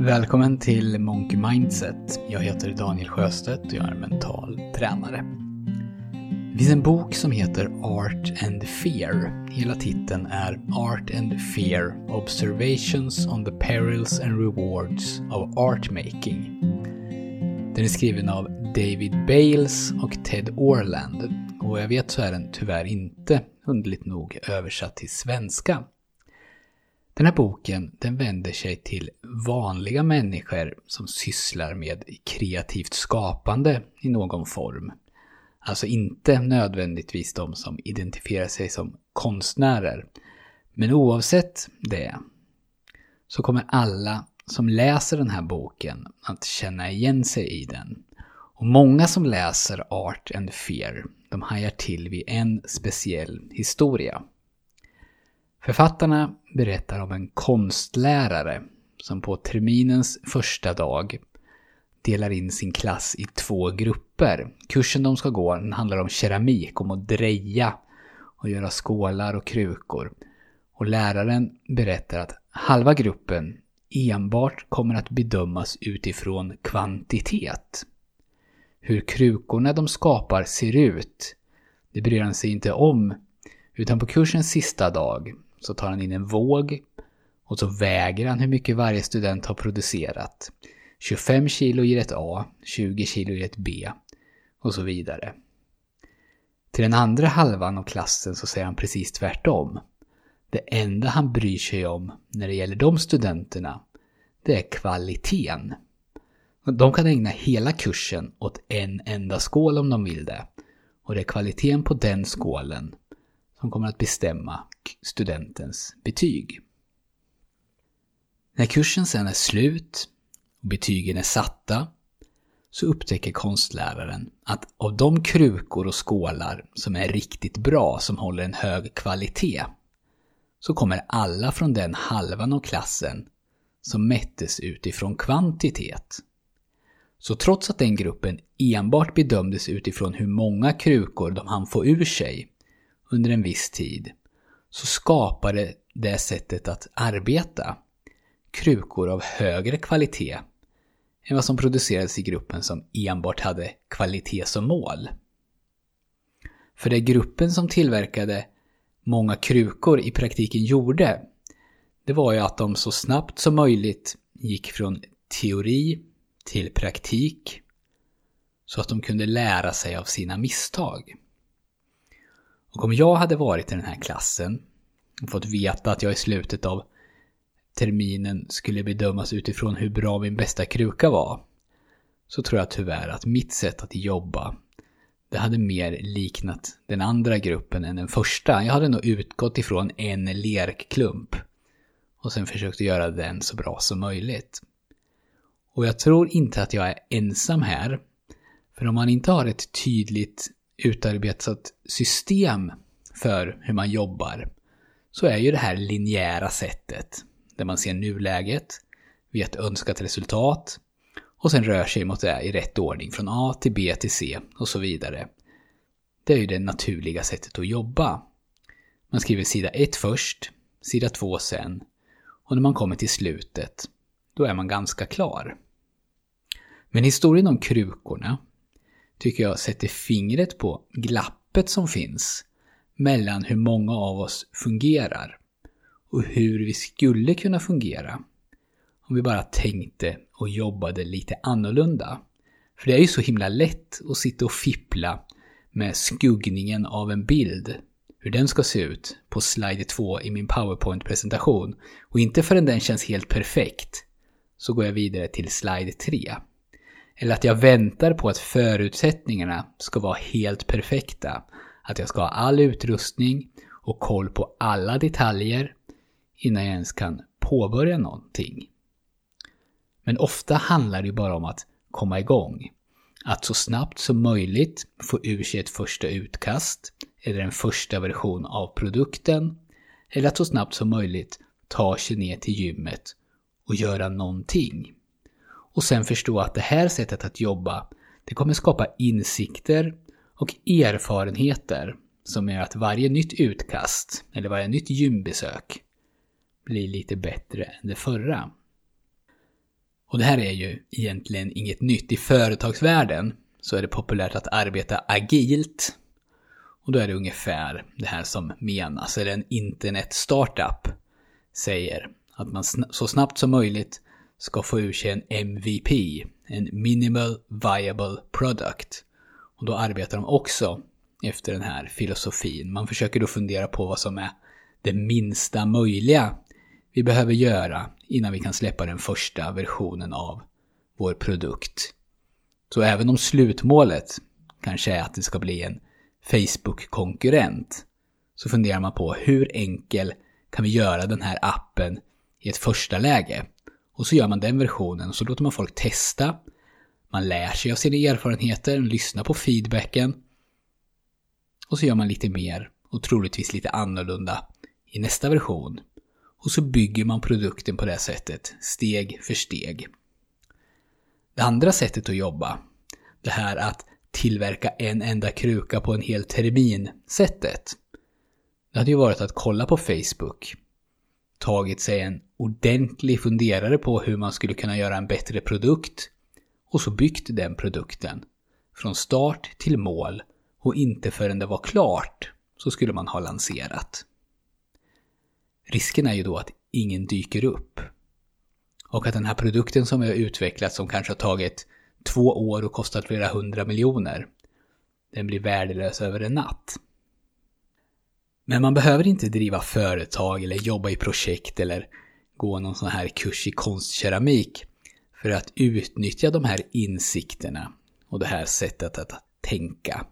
Välkommen till Monkey Mindset. Jag heter Daniel Sjöstedt och jag är mental tränare. Det finns en bok som heter Art and Fear. Hela titeln är Art and Fear Observations on the Perils and Rewards of Art Making. Den är skriven av David Bales och Ted Orland. Och jag vet så är den tyvärr inte, underligt nog, översatt till svenska. Den här boken den vänder sig till vanliga människor som sysslar med kreativt skapande i någon form. Alltså inte nödvändigtvis de som identifierar sig som konstnärer. Men oavsett det så kommer alla som läser den här boken att känna igen sig i den. Och många som läser Art and Fear, de hajar till vid en speciell historia. Författarna berättar om en konstlärare som på terminens första dag delar in sin klass i två grupper. Kursen de ska gå handlar om keramik, om att dreja och göra skålar och krukor. Och läraren berättar att halva gruppen enbart kommer att bedömas utifrån kvantitet. Hur krukorna de skapar ser ut, det bryr han sig inte om. Utan på kursens sista dag så tar han in en våg och så väger han hur mycket varje student har producerat. 25 kilo ger ett A, 20 kilo ger ett B och så vidare. Till den andra halvan av klassen så säger han precis tvärtom. Det enda han bryr sig om när det gäller de studenterna, det är kvaliteten. De kan ägna hela kursen åt en enda skål om de vill det. Och det är kvaliteten på den skålen som kommer att bestämma studentens betyg. När kursen sen är slut och betygen är satta så upptäcker konstläraren att av de krukor och skålar som är riktigt bra, som håller en hög kvalitet, så kommer alla från den halvan av klassen som mättes utifrån kvantitet. Så trots att den gruppen enbart bedömdes utifrån hur många krukor de hann få ur sig under en viss tid, så skapade det sättet att arbeta krukor av högre kvalitet än vad som producerades i gruppen som enbart hade kvalitet som mål. För det gruppen som tillverkade många krukor i praktiken gjorde, det var ju att de så snabbt som möjligt gick från teori till praktik så att de kunde lära sig av sina misstag. Och om jag hade varit i den här klassen och fått veta att jag i slutet av terminen skulle bedömas utifrån hur bra min bästa kruka var, så tror jag tyvärr att mitt sätt att jobba, det hade mer liknat den andra gruppen än den första. Jag hade nog utgått ifrån en lerklump och sen försökt göra den så bra som möjligt. Och jag tror inte att jag är ensam här. För om man inte har ett tydligt utarbetat system för hur man jobbar så är ju det här linjära sättet där man ser nuläget, vet önskat resultat och sen rör sig mot det i rätt ordning från A till B till C och så vidare. Det är ju det naturliga sättet att jobba. Man skriver sida 1 först, sida 2 sen och när man kommer till slutet, då är man ganska klar. Men historien om krukorna tycker jag sätter fingret på glappet som finns mellan hur många av oss fungerar och hur vi skulle kunna fungera om vi bara tänkte och jobbade lite annorlunda. För det är ju så himla lätt att sitta och fippla med skuggningen av en bild, hur den ska se ut på slide 2 i min powerpoint-presentation. Och inte förrän den känns helt perfekt så går jag vidare till slide 3. Eller att jag väntar på att förutsättningarna ska vara helt perfekta. Att jag ska ha all utrustning och koll på alla detaljer innan jag ens kan påbörja någonting. Men ofta handlar det bara om att komma igång. Att så snabbt som möjligt få ur sig ett första utkast eller en första version av produkten. Eller att så snabbt som möjligt ta sig ner till gymmet och göra någonting. Och sen förstå att det här sättet att jobba, det kommer skapa insikter och erfarenheter som gör att varje nytt utkast, eller varje nytt gymbesök, blir lite bättre än det förra. Och det här är ju egentligen inget nytt. I företagsvärlden så är det populärt att arbeta agilt. Och då är det ungefär det här som menas. Eller en internet-startup säger att man så snabbt som möjligt ska få ur sig en MVP, en Minimal Viable Product. Och då arbetar de också efter den här filosofin. Man försöker då fundera på vad som är det minsta möjliga vi behöver göra innan vi kan släppa den första versionen av vår produkt. Så även om slutmålet kanske är att det ska bli en Facebook-konkurrent så funderar man på hur enkel kan vi göra den här appen i ett första läge? Och så gör man den versionen och så låter man folk testa. Man lär sig av sina erfarenheter, lyssnar på feedbacken. Och så gör man lite mer och troligtvis lite annorlunda i nästa version. Och så bygger man produkten på det sättet, steg för steg. Det andra sättet att jobba, det här att tillverka en enda kruka på en hel termin sättet. Det hade ju varit att kolla på Facebook, tagit sig en ordentlig funderare på hur man skulle kunna göra en bättre produkt och så byggt den produkten. Från start till mål och inte förrän det var klart så skulle man ha lanserat. Risken är ju då att ingen dyker upp. Och att den här produkten som vi har utvecklat som kanske har tagit två år och kostat flera hundra miljoner, den blir värdelös över en natt. Men man behöver inte driva företag eller jobba i projekt eller gå någon sån här kurs i konstkeramik för att utnyttja de här insikterna och det här sättet att tänka.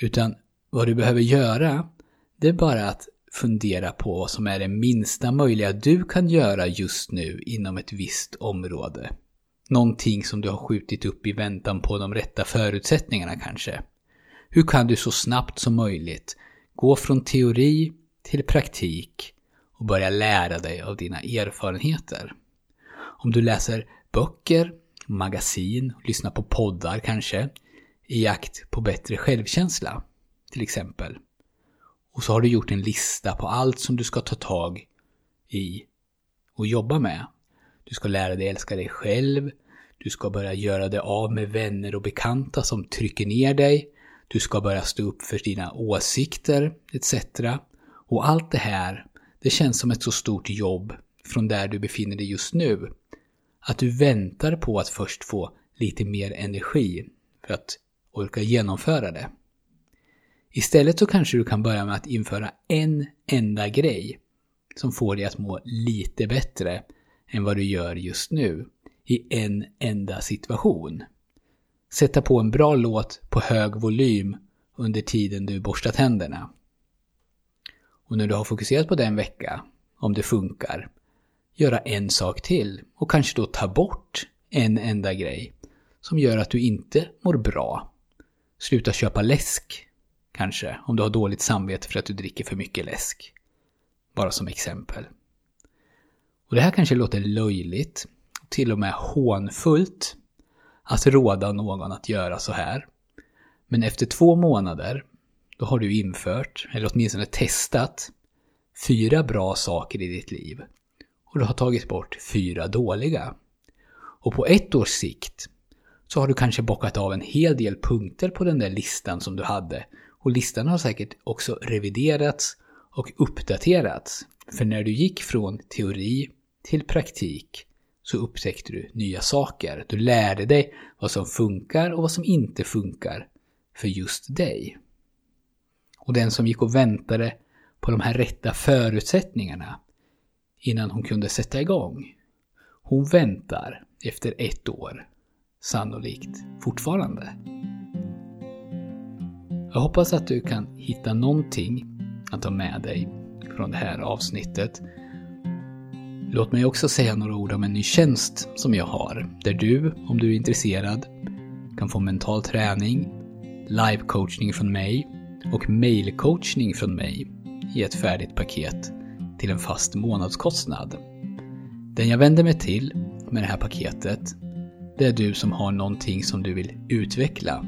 Utan vad du behöver göra, det är bara att fundera på vad som är det minsta möjliga du kan göra just nu inom ett visst område. Någonting som du har skjutit upp i väntan på de rätta förutsättningarna kanske. Hur kan du så snabbt som möjligt gå från teori till praktik och börja lära dig av dina erfarenheter? Om du läser böcker, magasin, lyssnar på poddar kanske, i jakt på bättre självkänsla, till exempel. Och så har du gjort en lista på allt som du ska ta tag i och jobba med. Du ska lära dig älska dig själv. Du ska börja göra dig av med vänner och bekanta som trycker ner dig. Du ska börja stå upp för dina åsikter etc. Och allt det här, det känns som ett så stort jobb från där du befinner dig just nu. Att du väntar på att först få lite mer energi för att orka genomföra det. Istället så kanske du kan börja med att införa en enda grej som får dig att må lite bättre än vad du gör just nu i en enda situation. Sätta på en bra låt på hög volym under tiden du borstar tänderna. Och när du har fokuserat på den vecka, om det funkar, göra en sak till och kanske då ta bort en enda grej som gör att du inte mår bra. Sluta köpa läsk Kanske, om du har dåligt samvete för att du dricker för mycket läsk. Bara som exempel. Och det här kanske låter löjligt, till och med hånfullt, att råda någon att göra så här. Men efter två månader, då har du infört, eller åtminstone testat, fyra bra saker i ditt liv. Och du har tagit bort fyra dåliga. Och på ett års sikt så har du kanske bockat av en hel del punkter på den där listan som du hade och listan har säkert också reviderats och uppdaterats. För när du gick från teori till praktik så upptäckte du nya saker. Du lärde dig vad som funkar och vad som inte funkar för just dig. Och den som gick och väntade på de här rätta förutsättningarna innan hon kunde sätta igång. Hon väntar efter ett år, sannolikt fortfarande. Jag hoppas att du kan hitta någonting att ta med dig från det här avsnittet. Låt mig också säga några ord om en ny tjänst som jag har, där du, om du är intresserad, kan få mental träning, live-coachning från mig och mail-coachning från mig i ett färdigt paket till en fast månadskostnad. Den jag vänder mig till med det här paketet, det är du som har någonting som du vill utveckla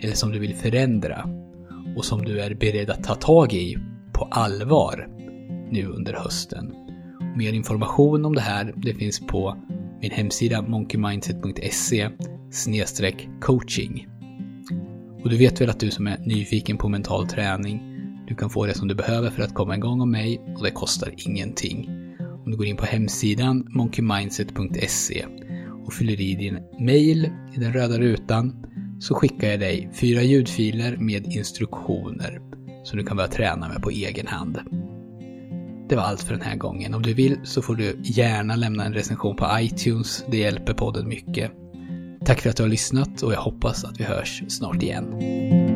eller som du vill förändra och som du är beredd att ta tag i på allvar nu under hösten. Mer information om det här det finns på min hemsida monkeymindset.se coaching. Och du vet väl att du som är nyfiken på mental träning, du kan få det som du behöver för att komma igång av mig och det kostar ingenting. Om du går in på hemsidan monkeymindset.se och fyller i din mail i den röda rutan så skickar jag dig fyra ljudfiler med instruktioner som du kan börja träna med på egen hand. Det var allt för den här gången. Om du vill så får du gärna lämna en recension på iTunes. Det hjälper podden mycket. Tack för att du har lyssnat och jag hoppas att vi hörs snart igen.